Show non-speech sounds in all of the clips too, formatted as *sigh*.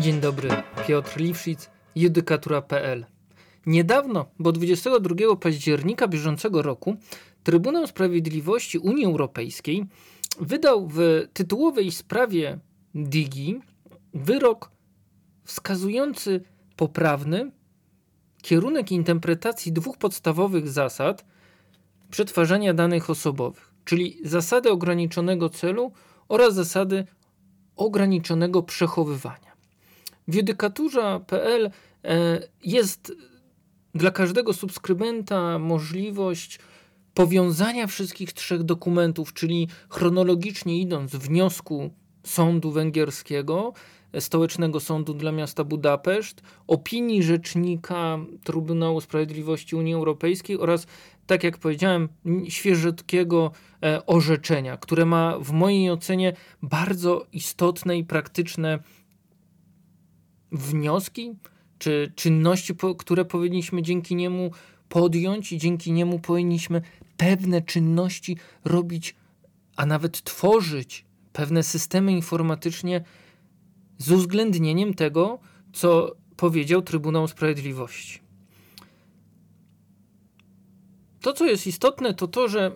Dzień dobry, Piotr Liwszic, judykatura.pl. Niedawno, bo 22 października bieżącego roku, Trybunał Sprawiedliwości Unii Europejskiej wydał w tytułowej sprawie Digi wyrok wskazujący poprawny kierunek interpretacji dwóch podstawowych zasad przetwarzania danych osobowych, czyli zasady ograniczonego celu oraz zasady ograniczonego przechowywania. W judykaturze.pl e, jest dla każdego subskrybenta możliwość powiązania wszystkich trzech dokumentów, czyli chronologicznie idąc wniosku sądu węgierskiego, Stołecznego Sądu dla Miasta Budapeszt, opinii rzecznika Trybunału Sprawiedliwości Unii Europejskiej oraz, tak jak powiedziałem, świeżutkiego e, orzeczenia, które ma w mojej ocenie bardzo istotne i praktyczne wnioski czy czynności, które powinniśmy dzięki niemu podjąć i dzięki niemu powinniśmy pewne czynności robić, a nawet tworzyć pewne systemy informatycznie z uwzględnieniem tego, co powiedział Trybunał Sprawiedliwości. To, co jest istotne, to to, że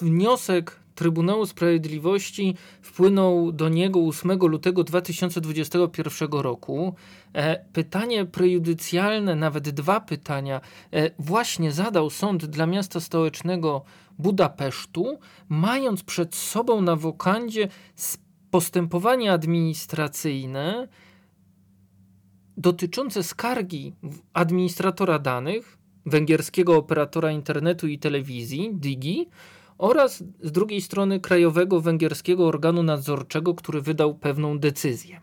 wniosek Trybunału Sprawiedliwości wpłynął do niego 8 lutego 2021 roku. E, pytanie prejudycjalne, nawet dwa pytania, e, właśnie zadał sąd dla miasta stołecznego Budapesztu, mając przed sobą na wokandzie postępowanie administracyjne dotyczące skargi administratora danych, węgierskiego operatora internetu i telewizji, Digi, oraz z drugiej strony krajowego węgierskiego organu nadzorczego, który wydał pewną decyzję.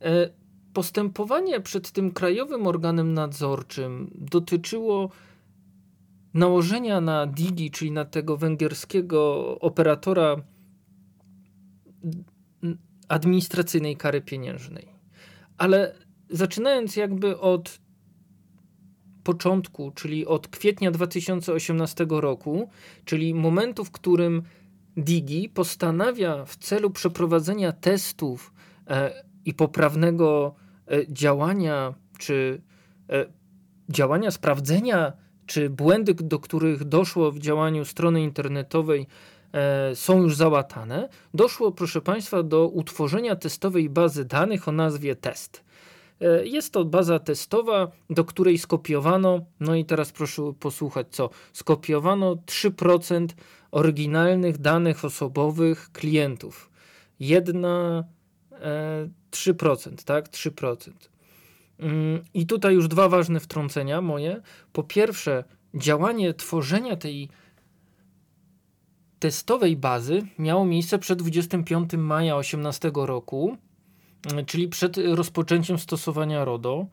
E, postępowanie przed tym krajowym organem nadzorczym dotyczyło nałożenia na Digi, czyli na tego węgierskiego operatora administracyjnej kary pieniężnej. Ale zaczynając jakby od początku, czyli od kwietnia 2018 roku, czyli momentu, w którym Digi postanawia w celu przeprowadzenia testów e, i poprawnego e, działania, czy e, działania sprawdzenia, czy błędy, do których doszło w działaniu strony internetowej, e, są już załatane, doszło, proszę Państwa, do utworzenia testowej bazy danych o nazwie test. E, jest to baza testowa, do której skopiowano, no i teraz proszę posłuchać co, skopiowano 3% oryginalnych danych osobowych klientów. Jedna e, 3%, tak? 3%. Mm, I tutaj już dwa ważne wtrącenia moje. Po pierwsze, działanie tworzenia tej testowej bazy miało miejsce przed 25 maja 2018 roku czyli przed rozpoczęciem stosowania RODO.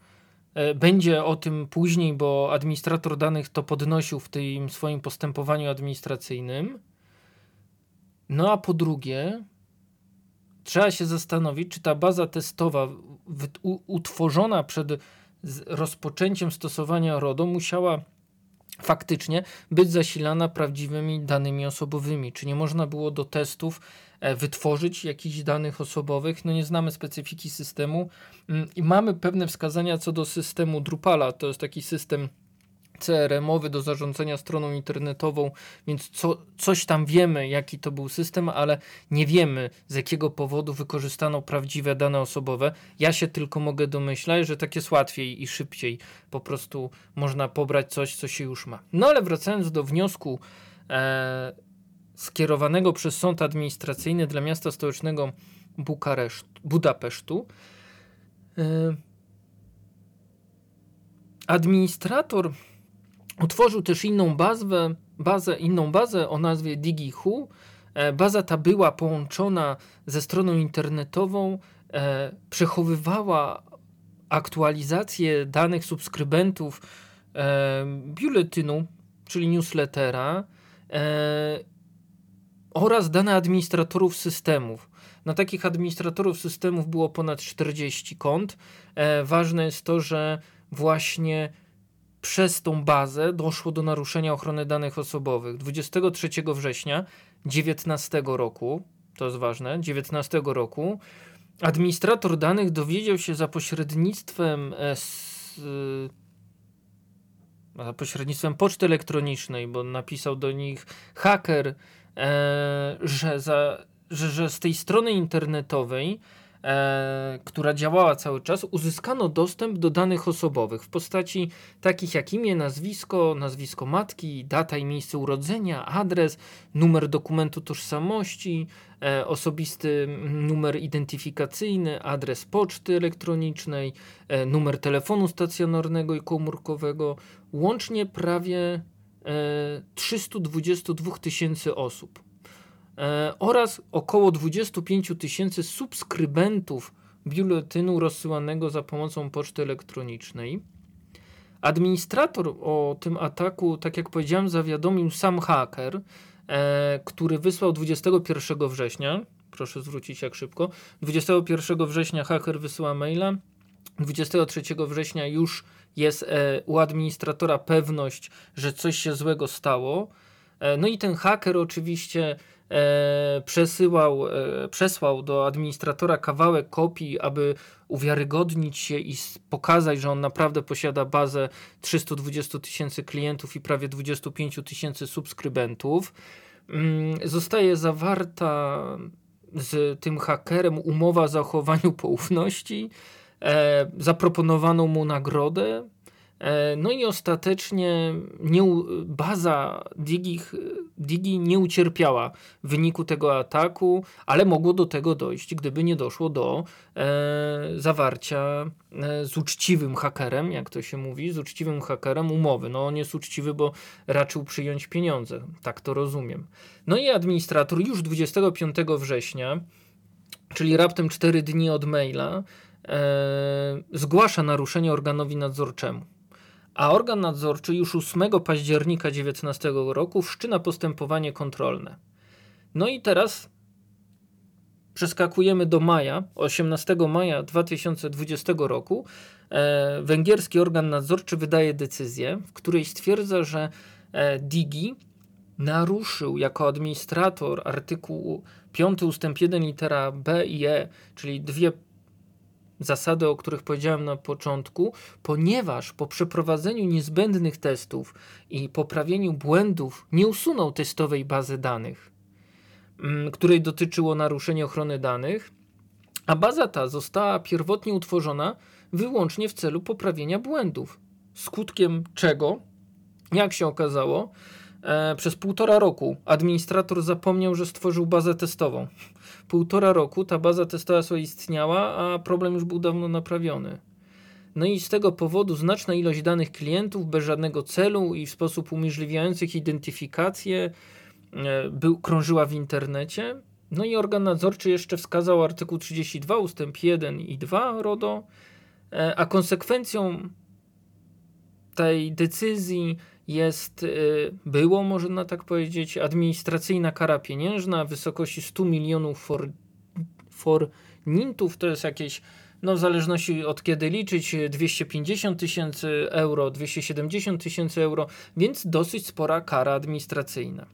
E, będzie o tym później, bo administrator danych to podnosił w tym swoim postępowaniu administracyjnym. No a po drugie, trzeba się zastanowić, czy ta baza testowa utworzona przed rozpoczęciem stosowania RODO musiała faktycznie być zasilana prawdziwymi danymi osobowymi. Czy nie można było do testów e, wytworzyć jakichś danych osobowych? No nie znamy specyfiki systemu mm, i mamy pewne wskazania co do systemu Drupala. To jest taki system CRM-owy do zarządzania stroną internetową, więc co, coś tam wiemy, jaki to był system, ale nie wiemy z jakiego powodu wykorzystano prawdziwe dane osobowe. Ja się tylko mogę domyślać, że tak jest łatwiej i szybciej. Po prostu można pobrać coś, co się już ma. No ale wracając do wniosku e, skierowanego przez sąd administracyjny dla miasta stołecznego Bukareszt, Budapesztu. E, administrator Utworzył też inną bazę, bazę, inną bazę o nazwie DigiHu. E, baza ta była połączona ze stroną internetową, e, przechowywała aktualizację danych subskrybentów e, biuletynu, czyli newslettera oraz dane administratorów systemów. Na takich administratorów systemów było ponad 40 kont. ważne jest to, że właśnie przez tą bazę doszło do naruszenia ochrony danych osobowych. 23 września 2019 roku, to jest ważne, 19 roku administrator danych dowiedział się za pośrednictwem e, za pośrednictwem poczty elektronicznej, bo napisał do nich haker, że, za, że, że z tej strony internetowej e, która działała cały czas, uzyskano dostęp do danych osobowych w postaci takich jak imię, nazwisko, nazwisko matki, data i miejsce urodzenia, adres, numer dokumentu tożsamości, e, osobisty numer identyfikacyjny, adres poczty elektronicznej, e, numer telefonu stacjonarnego i komórkowego, łącznie prawie 322 e, tysięcy osób. E, oraz około 25 tysięcy subskrybentów biuletynu rozsyłanego za pomocą poczty elektronicznej. Administrator o tym ataku, tak jak powiedziałem, zawiadomił sam haker, e, który wysłał 21 września. Proszę zwrócić jak szybko. 21 września haker wysyła maila. 23 września już jest e, u administratora pewność, że coś się złego stało. E, no i ten haker oczywiście przesyłał, e, przesłał do administratora kawałek kopii, aby uwiarygodnić się i pokazać, że on naprawdę posiada bazę 320 tysięcy klientów i prawie 25 tysięcy subskrybentów. Mm, zostaje zawarta z tym hakerem umowa o zachowaniu poufności. E, zaproponowano mu nagrodę E, no i ostatecznie nie, baza Digi, Digi nie ucierpiała w wyniku tego ataku, ale mogło do tego dojść, gdyby nie doszło do e, zawarcia e, z uczciwym hakerem, jak to się mówi, z uczciwym hakerem umowy. No on jest uczciwy, bo raczył przyjąć pieniądze, tak to rozumiem. No i administrator już 25 września, czyli raptem 4 dni od maila, e, zgłasza naruszenie organowi nadzorczemu a organ nadzorczy już 8 października 2019 roku wszczyna postępowanie kontrolne. No i teraz przeskakujemy do maja, 18 maja 2020 roku. E, węgierski organ nadzorczy wydaje decyzję, w której stwierdza, że e, Digi naruszył jako administrator artykuł 5 ustęp 1 litera B i E, czyli dwie zasady, o których powiedziałem na początku, ponieważ po przeprowadzeniu niezbędnych testów i poprawieniu błędów nie usunął testowej bazy danych, mm, której dotyczyło naruszenie ochrony danych, a baza ta została pierwotnie utworzona wyłącznie w celu poprawienia błędów. Skutkiem czego, jak się okazało, e, przez półtora roku administrator zapomniał, że stworzył bazę testową półtora roku ta baza testowa sobie istniała, a problem już był dawno naprawiony. No i z tego powodu znaczna ilość danych klientów bez żadnego celu i w sposób umożliwiających identyfikację e, był, krążyła w internecie. No i organ nadzorczy jeszcze wskazał artykuł 32 ustęp 1 i 2 RODO, e, a konsekwencją tej decyzji jest, y, było, można tak powiedzieć, administracyjna kara pieniężna w wysokości 100 milionów for, for nintów, to jest jakieś, no w zależności od kiedy liczyć, 250 tysięcy euro, 270 tysięcy euro, więc dosyć spora kara administracyjna.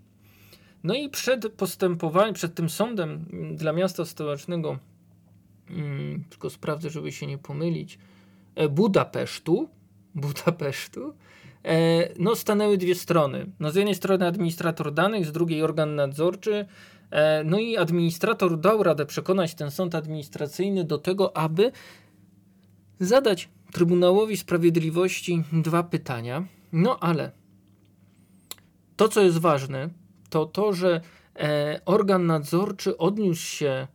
No i przed postępowaniem, przed tym sądem dla miasta stołecznego, hmm, tylko sprawdzę, żeby się nie pomylić, e, Budapesztu, Budapesztu, no, stanęły dwie strony. No, z jednej strony administrator danych, z drugiej organ nadzorczy. E, no i administrator dał radę przekonać ten sąd administracyjny do tego, aby zadać Trybunałowi Sprawiedliwości dwa pytania. No ale to, co jest ważne, to to, że e, organ nadzorczy odniósł się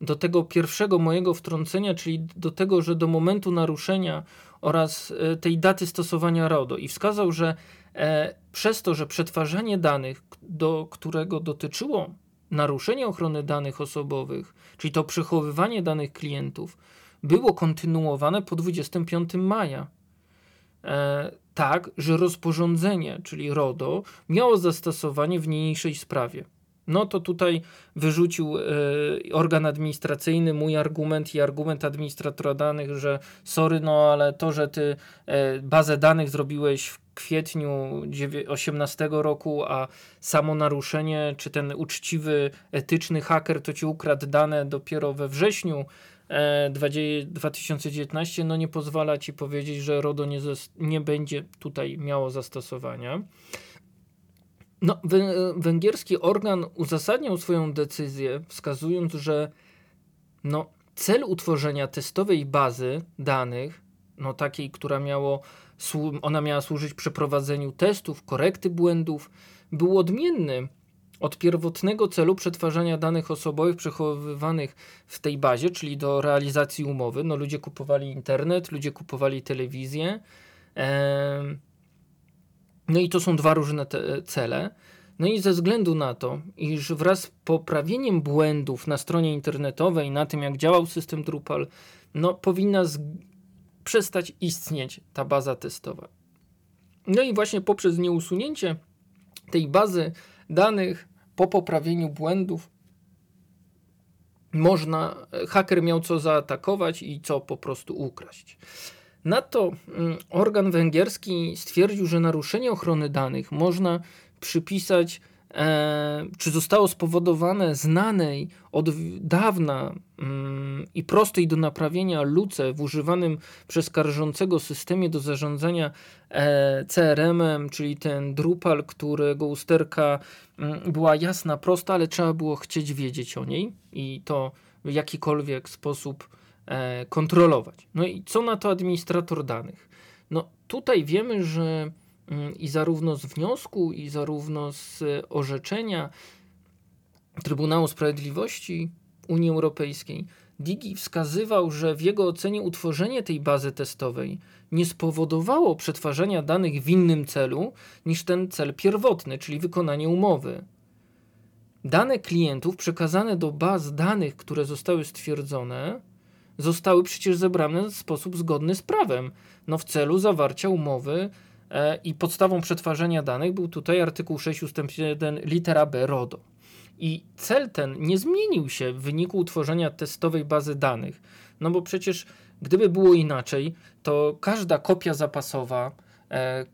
do tego pierwszego mojego wtrącenia, czyli do tego, że do momentu naruszenia oraz e, tej daty stosowania RODO i wskazał, że e, przez to, że przetwarzanie danych, do którego dotyczyło naruszenie ochrony danych osobowych, czyli to przechowywanie danych klientów, było kontynuowane po 25 maja. E, tak, że rozporządzenie, czyli RODO, miało zastosowanie w niniejszej sprawie no to tutaj wyrzucił y, organ administracyjny mój argument i argument administratora danych, że sorry, no ale to, że ty y, bazę danych zrobiłeś w kwietniu 18 roku, a samo naruszenie, czy ten uczciwy, etyczny haker to ci ukradł dane dopiero we wrześniu 2019 no nie pozwala ci powiedzieć, że RODO nie, nie będzie tutaj miało zastosowania. No, węgierski organ uzasadniał swoją decyzję, wskazując, że no, cel utworzenia testowej bazy danych, no takiej, która miało, ona miała służyć przeprowadzeniu testów, korekty błędów, był odmienny od pierwotnego celu przetwarzania danych osobowych przechowywanych w tej bazie, czyli do realizacji umowy. No, ludzie kupowali internet, ludzie kupowali telewizję. No i to są dwa różne cele. No i ze względu na to, iż wraz z poprawieniem błędów na stronie internetowej, na tym jak działał system Drupal, no powinna przestać istnieć ta baza testowa. No i właśnie poprzez nieusunięcie tej bazy danych po poprawieniu błędów można, haker miał co zaatakować i co po prostu ukraść. Na to mm, organ węgierski stwierdził, że naruszenie ochrony danych można przypisać, e, czy zostało spowodowane znanej od dawna mm, i prostej do naprawienia luce w używanym przez karżącego systemie do zarządzania e, CRM-em, czyli ten Drupal, którego usterka mm, była jasna, prosta, ale trzeba było chcieć wiedzieć o niej i to w jakikolwiek sposób kontrolować. No i co na to administrator danych? No tutaj wiemy, że Mm, i zarówno z wniosku, i zarówno z orzeczenia Trybunału Sprawiedliwości Unii Europejskiej Digi wskazywał, że w jego ocenie utworzenie tej bazy testowej nie spowodowało przetwarzania danych w innym celu niż ten cel pierwotny, czyli wykonanie umowy. Dane klientów przekazane do baz danych, które zostały stwierdzone, zostały przecież zebrane w sposób zgodny z prawem, no w celu zawarcia umowy E, i podstawą przetwarzania danych był tutaj artykuł 6 ust. 1 litera B RODO. I cel ten nie zmienił się w wyniku utworzenia testowej bazy danych. No bo przecież gdyby było inaczej, to każda kopia zapasowa,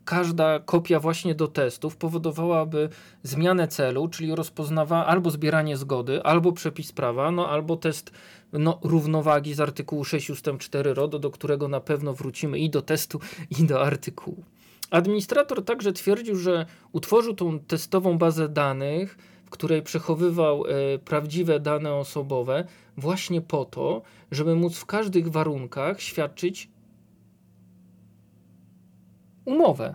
każda kopia właśnie do testów powodowałaby zmianę celu, czyli rozpoznawa albo zbieranie zgody, albo przepis prawa, no albo test no, równowagi z artykułu 6 ust. 4 RODO, do którego na pewno wrócimy i do testu, i do artykułu. Administrator także twierdził, że utworzył tą testową bazę danych, w której przechowywał e, prawdziwe dane osobowe, właśnie po to, żeby móc w każdych warunkach świadczyć umowę.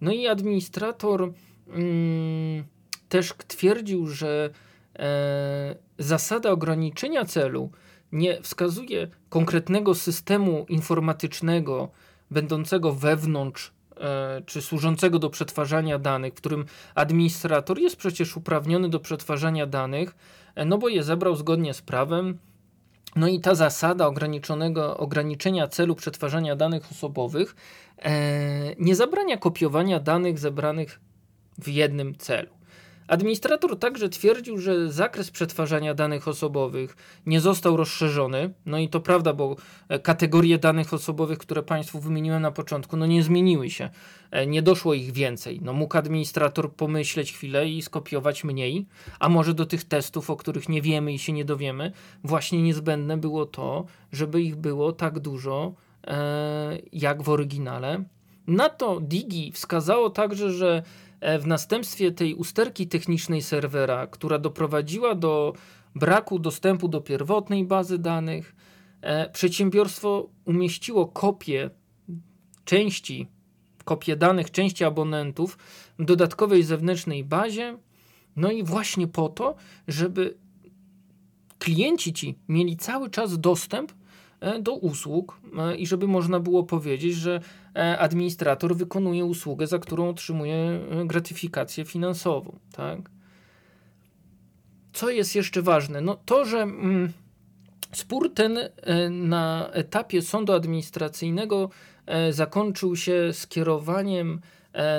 No i administrator mm, też twierdził, że e, zasada ograniczenia celu nie wskazuje konkretnego systemu informatycznego będącego wewnątrz E, czy służącego do przetwarzania danych, w którym administrator jest przecież uprawniony do przetwarzania danych, e, no bo je zebrał zgodnie z prawem. No i ta zasada ograniczonego, ograniczenia celu przetwarzania danych osobowych nie zabrania kopiowania danych zebranych w jednym celu. Administrator także twierdził, że zakres przetwarzania danych osobowych nie został rozszerzony. No i to prawda, bo e, kategorie danych osobowych, które Państwu wymieniłem na początku, no nie zmieniły się. E, nie doszło ich więcej. No mógł administrator pomyśleć chwilę i skopiować mniej, a może do tych testów, o których nie wiemy i się nie dowiemy, właśnie niezbędne było to, żeby ich było tak dużo e, jak w oryginale. Na to Digi wskazało także, że E, w następstwie tej usterki technicznej serwera, która doprowadziła do braku dostępu do pierwotnej bazy danych, e, przedsiębiorstwo umieściło kopię części, kopię danych części abonentów w dodatkowej zewnętrznej bazie. No i właśnie po to, żeby klienci ci mieli cały czas dostęp E, do usług e, i żeby można było powiedzieć, że e, administrator wykonuje usługę, za którą otrzymuje gratyfikację finansową. Tak? Co jest jeszcze ważne? No to, że mm, spór ten na etapie sądu administracyjnego zakończył się skierowaniem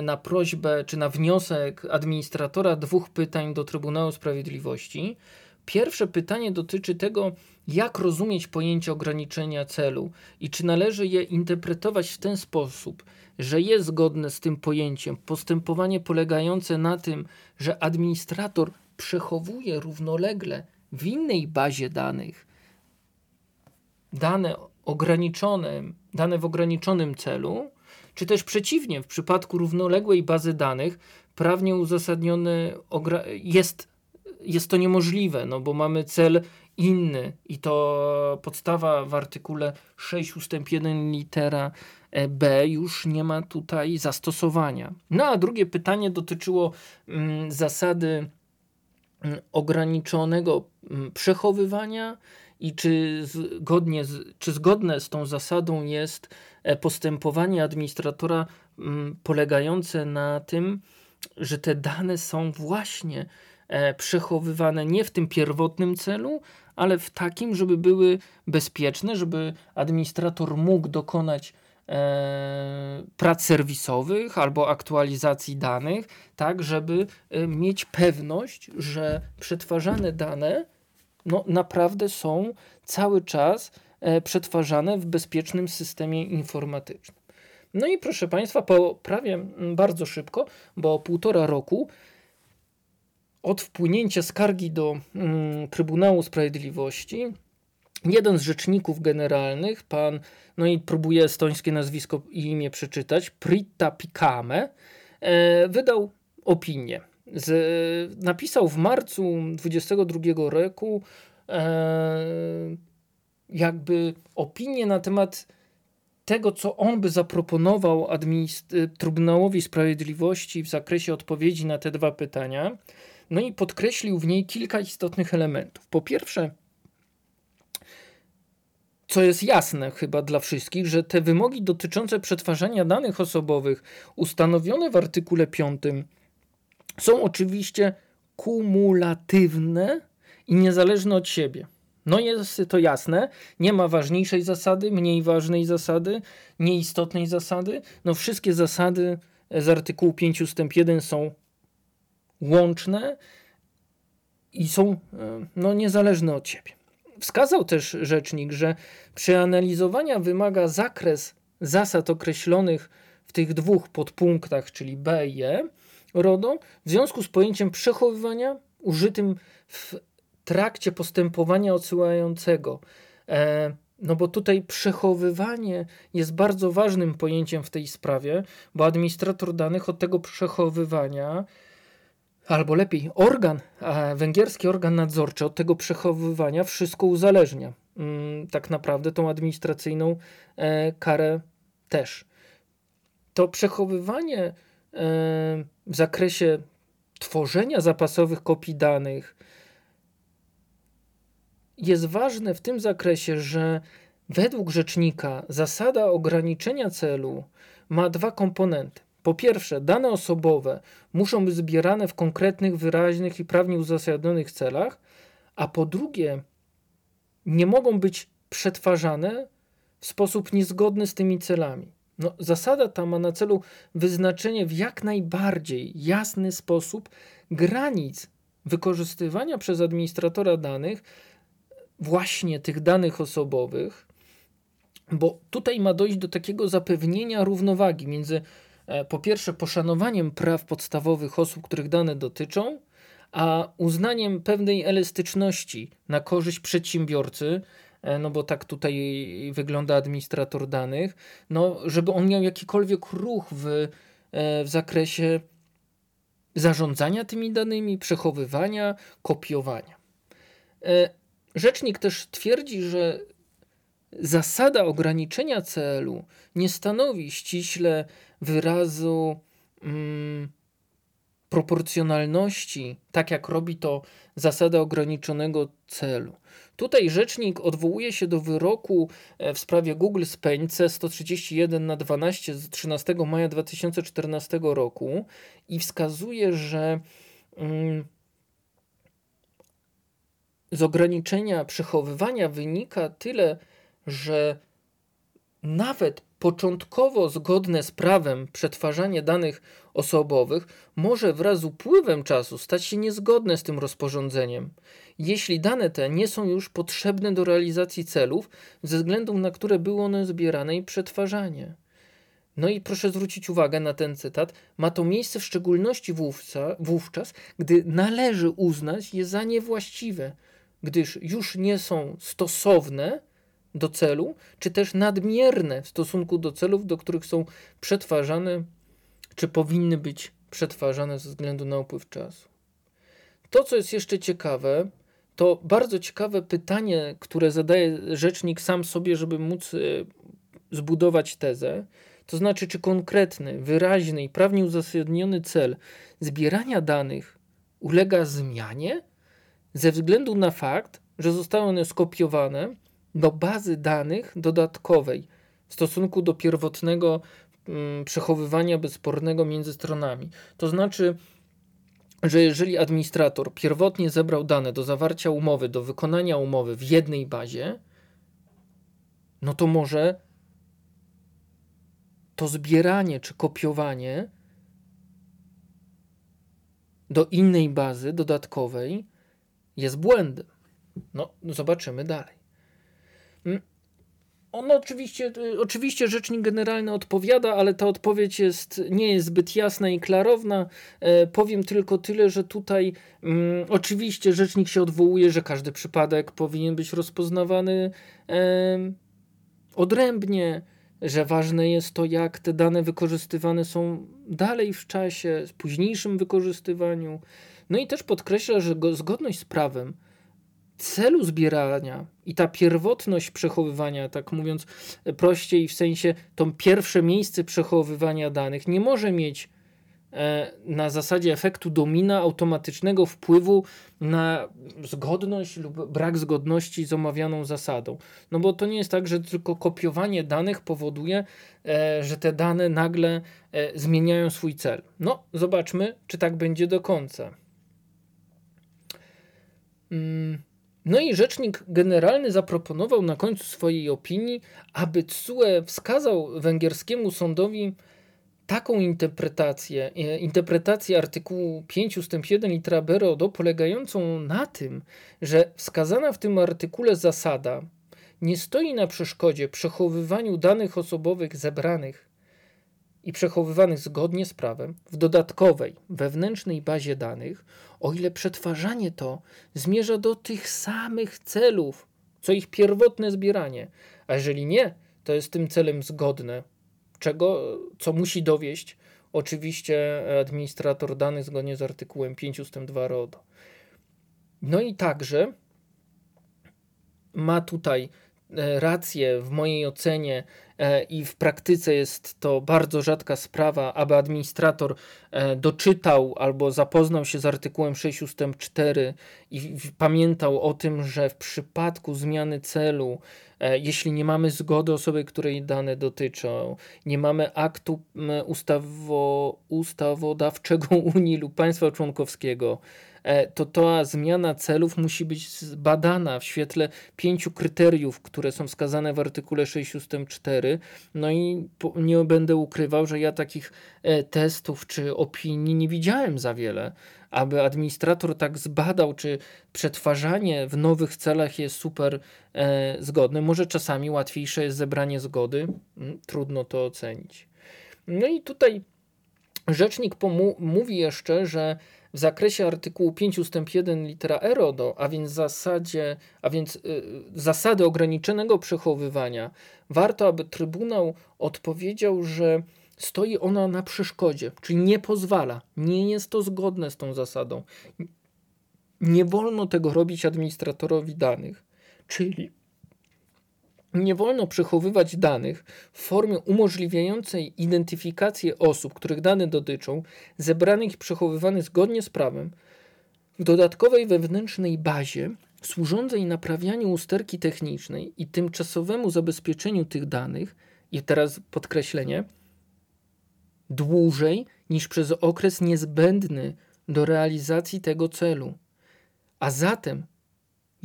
na prośbę czy na wniosek administratora dwóch pytań do Trybunału Sprawiedliwości. Pierwsze pytanie dotyczy tego, jak rozumieć pojęcie ograniczenia celu i czy należy je interpretować w ten sposób, że jest zgodne z tym pojęciem. Postępowanie polegające na tym, że administrator przechowuje równolegle w innej bazie danych dane ograniczone, dane w ograniczonym celu, czy też przeciwnie, w przypadku równoległej bazy danych prawnie uzasadniony jest, jest to niemożliwe, no bo mamy cel inny i to podstawa w artykule 6 ustęp 1 litera B już nie ma tutaj zastosowania. No a drugie pytanie dotyczyło mm, zasady mm, ograniczonego mm, przechowywania i czy zgodnie z, czy zgodne z tą zasadą jest e, postępowanie administratora polegające na tym, że te dane są właśnie e, przechowywane nie w tym pierwotnym celu, ale w takim, żeby były bezpieczne, żeby administrator mógł dokonać e, prac serwisowych albo aktualizacji danych, tak, żeby e, mieć pewność, że przetwarzane dane no, naprawdę są cały czas e, przetwarzane w bezpiecznym systemie informatycznym. No i proszę Państwa, po prawie bardzo szybko, bo półtora roku od wpłynięcia skargi do mm, Trybunału Sprawiedliwości jeden z rzeczników generalnych, pan, no i próbuję estońskie nazwisko i imię przeczytać, Pritta Pikame, e, wydał opinię. Z, napisał w marcu 22 roku e, jakby opinię na temat tego, co on by zaproponował Trybunałowi Sprawiedliwości w zakresie odpowiedzi na te dwa pytania. No i podkreślił w niej kilka istotnych elementów. Po pierwsze, co jest jasne chyba dla wszystkich, że te wymogi dotyczące przetwarzania danych osobowych ustanowione w artykule 5 są oczywiście kumulatywne i niezależne od siebie. No jest to jasne, nie ma ważniejszej zasady, mniej ważnej zasady, nieistotnej zasady. No wszystkie zasady z artykułu 5 ust. 1 są łączne i są e, no, niezależne od siebie. Wskazał też rzecznik, że przeanalizowania wymaga zakres zasad określonych w tych dwóch podpunktach, czyli B i E, RODO, w związku z pojęciem przechowywania użytym w trakcie postępowania odsyłającego. E, no bo tutaj przechowywanie jest bardzo ważnym pojęciem w tej sprawie, bo administrator danych od tego przechowywania, albo lepiej organ, węgierski organ nadzorczy od tego przechowywania wszystko uzależnia. Mm, tak naprawdę tą administracyjną e, karę też. To przechowywanie e, w zakresie tworzenia zapasowych kopii danych, jest ważne w tym zakresie, że według rzecznika zasada ograniczenia celu ma dwa komponenty. Po pierwsze, dane osobowe muszą być zbierane w konkretnych, wyraźnych i prawnie uzasadnionych celach, a po drugie, nie mogą być przetwarzane w sposób niezgodny z tymi celami. No, zasada ta ma na celu wyznaczenie w jak najbardziej jasny sposób granic wykorzystywania przez administratora danych właśnie tych danych osobowych, bo tutaj ma dojść do takiego zapewnienia równowagi między po pierwsze poszanowaniem praw podstawowych osób, których dane dotyczą, a uznaniem pewnej elastyczności na korzyść przedsiębiorcy, e, no bo tak tutaj wygląda administrator danych, no żeby on miał jakikolwiek ruch w, e, w zakresie zarządzania tymi danymi, przechowywania, kopiowania. Rzecznik też twierdzi, że zasada ograniczenia celu nie stanowi ściśle wyrazu mm, proporcjonalności, tak jak robi to zasada ograniczonego celu. Tutaj rzecznik odwołuje się do wyroku e, w sprawie Google Spain C131 na 12 z 13 maja 2014 roku i wskazuje, że mm, z ograniczenia przechowywania wynika tyle, że nawet początkowo zgodne z prawem przetwarzanie danych osobowych może wraz z upływem czasu stać się niezgodne z tym rozporządzeniem, jeśli dane te nie są już potrzebne do realizacji celów, ze względu na które były one zbierane i przetwarzanie. No i proszę zwrócić uwagę na ten cytat. Ma to miejsce w szczególności wówczas, gdy należy uznać je za niewłaściwe, gdyż już nie są stosowne do celu, czy też nadmierne w stosunku do celów, do których są przetwarzane, czy powinny być przetwarzane ze względu na upływ czasu. To, co jest jeszcze ciekawe, to bardzo ciekawe pytanie, które zadaje rzecznik sam sobie, żeby móc e, zbudować tezę. To znaczy, czy konkretny, wyraźny i prawnie uzasadniony cel zbierania danych ulega zmianie ze względu na fakt, że zostały one skopiowane do bazy danych dodatkowej w stosunku do pierwotnego mm, przechowywania bezspornego między stronami. To znaczy, że jeżeli administrator pierwotnie zebrał dane do zawarcia umowy, do wykonania umowy w jednej bazie, no to może to zbieranie czy kopiowanie do innej bazy dodatkowej jest błędem. No, zobaczymy dalej. Mm, on oczywiście, y, oczywiście rzecznik generalny odpowiada, ale ta odpowiedź jest, nie jest zbyt jasna i klarowna. E, powiem tylko tyle, że tutaj mm, oczywiście rzecznik się odwołuje, że każdy przypadek powinien być rozpoznawany e, odrębnie, że ważne jest to, jak te dane wykorzystywane są dalej w czasie, w późniejszym wykorzystywaniu. No i też podkreśla, że zgodność z prawem celu zbierania i ta pierwotność przechowywania, tak mówiąc prościej, w sensie to pierwsze miejsce przechowywania danych nie może mieć e, na zasadzie efektu domina automatycznego wpływu na zgodność lub brak zgodności z omawianą zasadą. No bo to nie jest tak, że tylko kopiowanie danych powoduje, e, że te dane nagle e, zmieniają swój cel. No, zobaczmy, czy tak będzie do końca. Hmm. No i rzecznik generalny zaproponował na końcu swojej opinii, aby CUE wskazał węgierskiemu sądowi taką interpretację, e, interpretację artykułu 5 ust. 1 litera b RODO polegającą na tym, że wskazana w tym artykule zasada nie stoi na przeszkodzie przechowywaniu danych osobowych zebranych i przechowywanych zgodnie z prawem w dodatkowej, wewnętrznej bazie danych, o ile przetwarzanie to zmierza do tych samych celów, co ich pierwotne zbieranie. A jeżeli nie, to jest tym celem zgodne, czego, co musi dowieść oczywiście administrator danych zgodnie z artykułem 5 ust. 2 RODO. No i także ma tutaj rację w mojej ocenie E, i w praktyce jest to bardzo rzadka sprawa, aby administrator e, doczytał albo zapoznał się z artykułem 6 ust. 4 i pamiętał o tym, że w przypadku zmiany celu, e, jeśli nie mamy zgody osoby, której dane dotyczą, nie mamy aktu ustawo, ustawodawczego *laughs* Unii lub państwa członkowskiego, E, to ta zmiana celów musi być zbadana w świetle pięciu kryteriów, które są wskazane w artykule 6 ust. 4. No i nie będę ukrywał, że ja takich e, testów czy opinii nie widziałem za wiele aby administrator tak zbadał, czy przetwarzanie w nowych celach jest super e, zgodne. Może czasami łatwiejsze jest zebranie zgody, mm, trudno to ocenić. No i tutaj rzecznik mówi jeszcze, że w zakresie artykułu 5 ust. 1 litera e RODO, a więc, zasadzie, a więc y, zasady ograniczonego przechowywania, warto, aby Trybunał odpowiedział, że stoi ona na przeszkodzie, czyli nie pozwala, nie jest to zgodne z tą zasadą. Nie wolno tego robić administratorowi danych, czyli nie wolno przechowywać danych w formie umożliwiającej identyfikację osób, których dane dotyczą, zebranych i przechowywanych zgodnie z prawem, w dodatkowej wewnętrznej bazie służącej naprawianiu usterki technicznej i tymczasowemu zabezpieczeniu tych danych, i teraz podkreślenie, dłużej niż przez okres niezbędny do realizacji tego celu. A zatem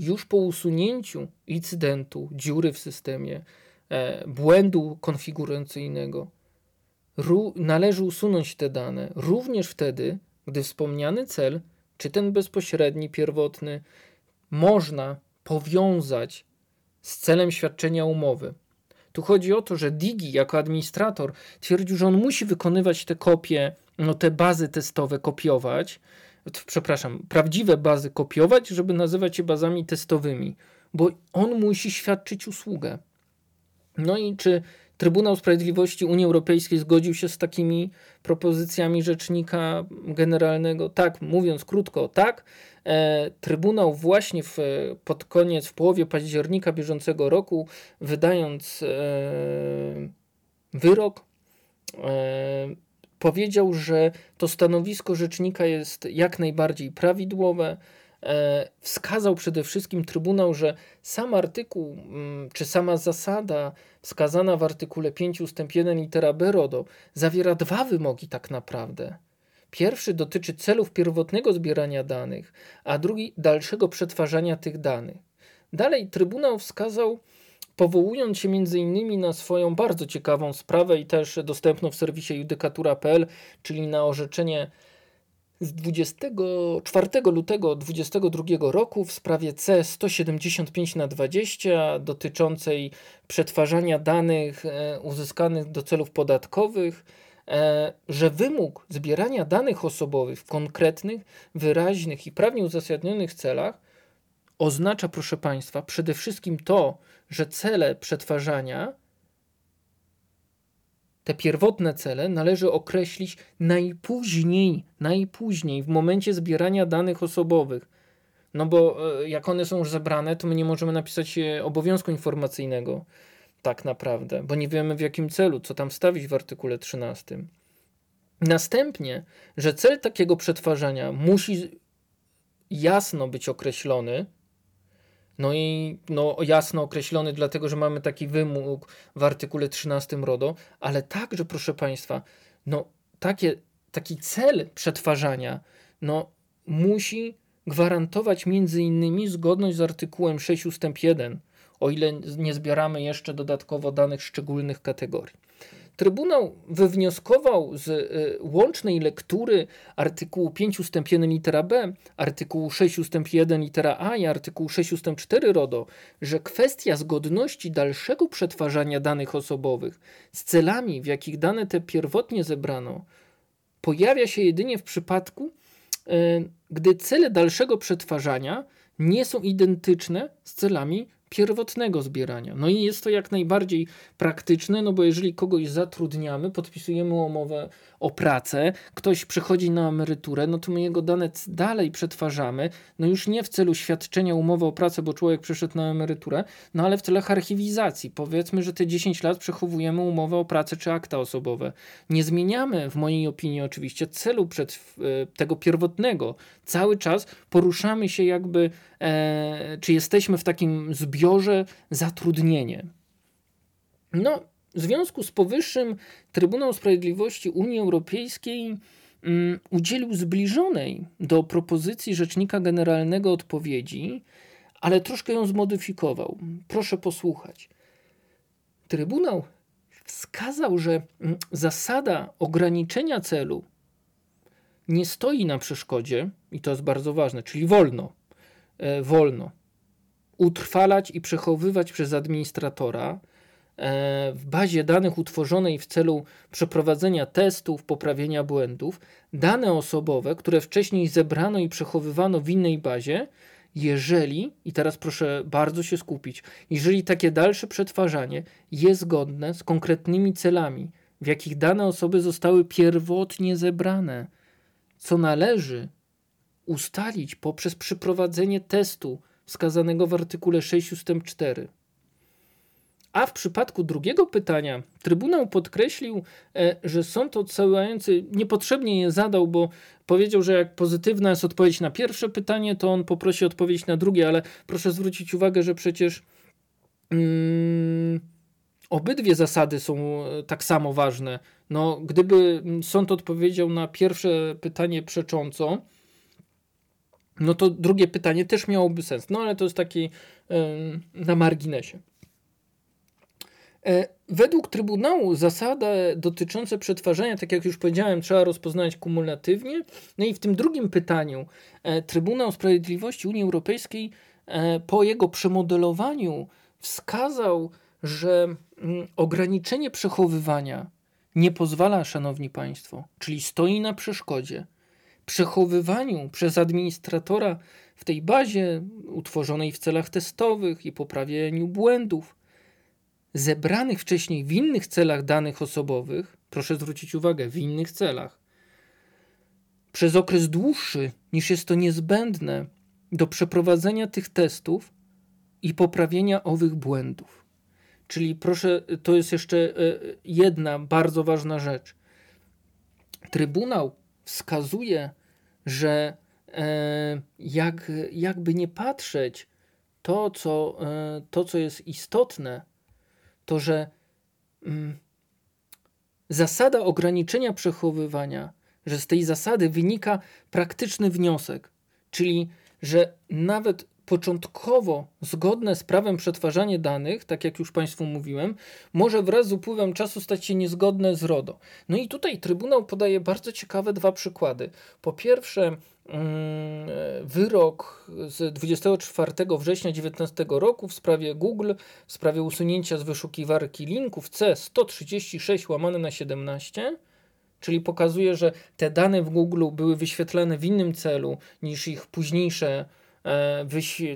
już po usunięciu incydentu, dziury w systemie, e, błędu konfiguracyjnego, należy usunąć te dane również wtedy, gdy wspomniany cel, czy ten bezpośredni, pierwotny, można powiązać z celem świadczenia umowy. Tu chodzi o to, że Digi jako administrator twierdził, że on musi wykonywać te kopie, no te bazy testowe kopiować, przepraszam, prawdziwe bazy kopiować, żeby nazywać je bazami testowymi. bo on musi świadczyć usługę. No i czy Trybunał Sprawiedliwości Unii Europejskiej zgodził się z takimi propozycjami rzecznika generalnego? Tak, mówiąc krótko, tak. E, Trybunał właśnie w, pod koniec, w połowie października bieżącego roku, wydając e, wyrok, e, powiedział, że to stanowisko rzecznika jest jak najbardziej prawidłowe. E, wskazał przede wszystkim Trybunał, że sam artykuł, mm, czy sama zasada wskazana w artykule 5 ust. 1 litera b RODO zawiera dwa wymogi tak naprawdę. Pierwszy dotyczy celów pierwotnego zbierania danych, a drugi dalszego przetwarzania tych danych. Dalej Trybunał wskazał, powołując się m.in. na swoją bardzo ciekawą sprawę i też dostępną w serwisie judykatura.pl, czyli na orzeczenie z 24 lutego 2022 roku w sprawie C 175 na 20 dotyczącej przetwarzania danych e, uzyskanych do celów podatkowych, e, że wymóg zbierania danych osobowych w konkretnych, wyraźnych i prawnie uzasadnionych celach oznacza, proszę Państwa, przede wszystkim to, że cele przetwarzania te pierwotne cele należy określić najpóźniej, najpóźniej w momencie zbierania danych osobowych. No bo e, jak one są już zebrane, to my nie możemy napisać e, obowiązku informacyjnego tak naprawdę, bo nie wiemy w jakim celu, co tam wstawić w artykule 13. Następnie, że cel takiego przetwarzania musi jasno być określony, no i no, jasno określony, dlatego że mamy taki wymóg w artykule 13 RODO, ale także, proszę Państwa, no, takie, taki cel przetwarzania no, musi gwarantować między innymi zgodność z artykułem 6 ust. 1, o ile nie zbieramy jeszcze dodatkowo danych szczególnych kategorii. Trybunał wywnioskował z y, łącznej lektury artykułu 5 ust. 1 litera b, artykułu 6 ust. 1 litera a i artykułu 6 ust. 4 RODO, że kwestia zgodności dalszego przetwarzania danych osobowych z celami, w jakich dane te pierwotnie zebrano, pojawia się jedynie w przypadku, y, gdy cele dalszego przetwarzania nie są identyczne z celami pierwotnego zbierania. No i jest to jak najbardziej praktyczne, no bo jeżeli kogoś zatrudniamy, podpisujemy umowę o pracę, ktoś przechodzi na emeryturę, no to my jego dane dalej przetwarzamy, no już nie w celu świadczenia umowy o pracę, bo człowiek przeszedł na emeryturę, no ale w celach archiwizacji. Powiedzmy, że te 10 lat przechowujemy umowę o pracę czy akta osobowe. Nie zmieniamy, w mojej opinii oczywiście, celu przed, e, tego pierwotnego. Cały czas poruszamy się jakby, e, czy jesteśmy w takim zbiorze zatrudnienie. No, w związku z powyższym Trybunał Sprawiedliwości Unii Europejskiej um, udzielił zbliżonej do propozycji Rzecznika Generalnego odpowiedzi, ale troszkę ją zmodyfikował. Proszę posłuchać. Trybunał wskazał, że mm, zasada ograniczenia celu nie stoi na przeszkodzie, i to jest bardzo ważne, czyli wolno, e, wolno utrwalać i przechowywać przez administratora w bazie danych utworzonej w celu przeprowadzenia testów, poprawienia błędów, dane osobowe, które wcześniej zebrano i przechowywano w innej bazie, jeżeli, i teraz proszę bardzo się skupić, jeżeli takie dalsze przetwarzanie jest zgodne z konkretnymi celami, w jakich dane osoby zostały pierwotnie zebrane, co należy ustalić poprzez przeprowadzenie testu wskazanego w artykule 6 ust. 4. A w przypadku drugiego pytania Trybunał podkreślił, e, że sąd odsyłający niepotrzebnie je zadał, bo powiedział, że jak pozytywna jest odpowiedź na pierwsze pytanie, to on poprosi odpowiedź na drugie, ale proszę zwrócić uwagę, że przecież mm, obydwie zasady są e, tak samo ważne. No, gdyby sąd odpowiedział na pierwsze pytanie przecząco, no to drugie pytanie też miałoby sens. No ale to jest taki na marginesie. E, według Trybunału zasada dotycząca przetwarzania, tak jak już powiedziałem, trzeba rozpoznać kumulatywnie. No i w tym drugim pytaniu e, Trybunał Sprawiedliwości Unii Europejskiej e, po jego przemodelowaniu wskazał, że mm, ograniczenie przechowywania nie pozwala, szanowni państwo, czyli stoi na przeszkodzie przechowywaniu przez administratora w tej bazie utworzonej w celach testowych i poprawieniu błędów, zebranych wcześniej w innych celach danych osobowych, proszę zwrócić uwagę, w innych celach, przez okres dłuższy niż jest to niezbędne do przeprowadzenia tych testów i poprawienia owych błędów. Czyli proszę, to jest jeszcze e, jedna bardzo ważna rzecz. Trybunał wskazuje, że e, jak, jakby nie patrzeć, to co, e, to, co jest istotne, to że mm, zasada ograniczenia przechowywania, że z tej zasady wynika praktyczny wniosek, czyli że nawet początkowo zgodne z prawem przetwarzanie danych, tak jak już Państwu mówiłem, może wraz z upływem czasu stać się niezgodne z RODO. No i tutaj Trybunał podaje bardzo ciekawe dwa przykłady. Po pierwsze, mm, wyrok z 24 września 2019 roku w sprawie Google, w sprawie usunięcia z wyszukiwarki linków C136 łamane na 17, czyli pokazuje, że te dane w Google były wyświetlane w innym celu niż ich późniejsze E,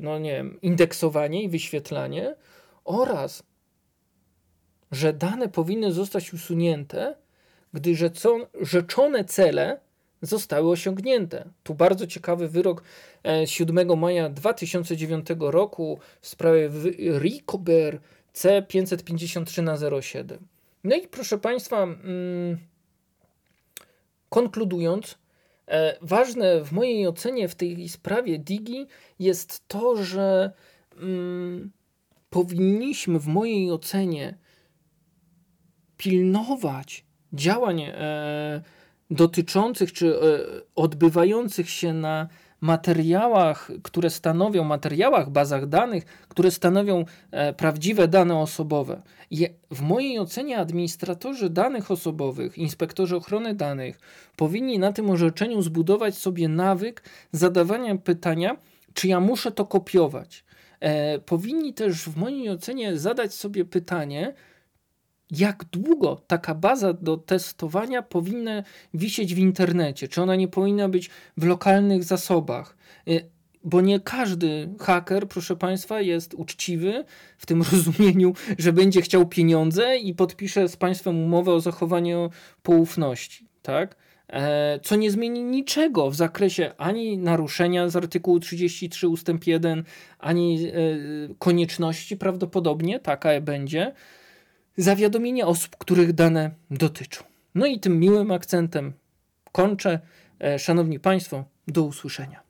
no nie wiem, indeksowanie i wyświetlanie oraz, że dane powinny zostać usunięte, gdy rzeczone cele zostały osiągnięte. Tu bardzo ciekawy wyrok 7 e, maja 2009 roku w sprawie Ricober C553 na 07. No i proszę Państwa, mm, konkludując, ważne w mojej ocenie w tej sprawie Digi jest to, że mm, powinniśmy w mojej ocenie pilnować działań e, dotyczących czy e, odbywających się na materiałach, które stanowią, materiałach, bazach danych, które stanowią e, prawdziwe dane osobowe. W mojej ocenie administratorzy danych osobowych, inspektorzy ochrony danych powinni na tym orzeczeniu zbudować sobie nawyk zadawania pytania, czy ja muszę to kopiować. E, powinni też w mojej ocenie zadać sobie pytanie, jak długo taka baza do testowania powinna wisieć w internecie? Czy ona nie powinna być w lokalnych zasobach? Y, bo nie każdy haker, proszę Państwa, jest uczciwy w tym *laughs* rozumieniu, że będzie chciał pieniądze i podpisze z Państwem umowę o zachowaniu poufności. Tak? E, co nie zmieni niczego w zakresie ani naruszenia z artykułu 33 ustęp 1, ani e, konieczności prawdopodobnie, taka będzie, zawiadomienia osób, których dane dotyczą. No i tym miłym akcentem kończę. E, szanowni Państwo, do usłyszenia.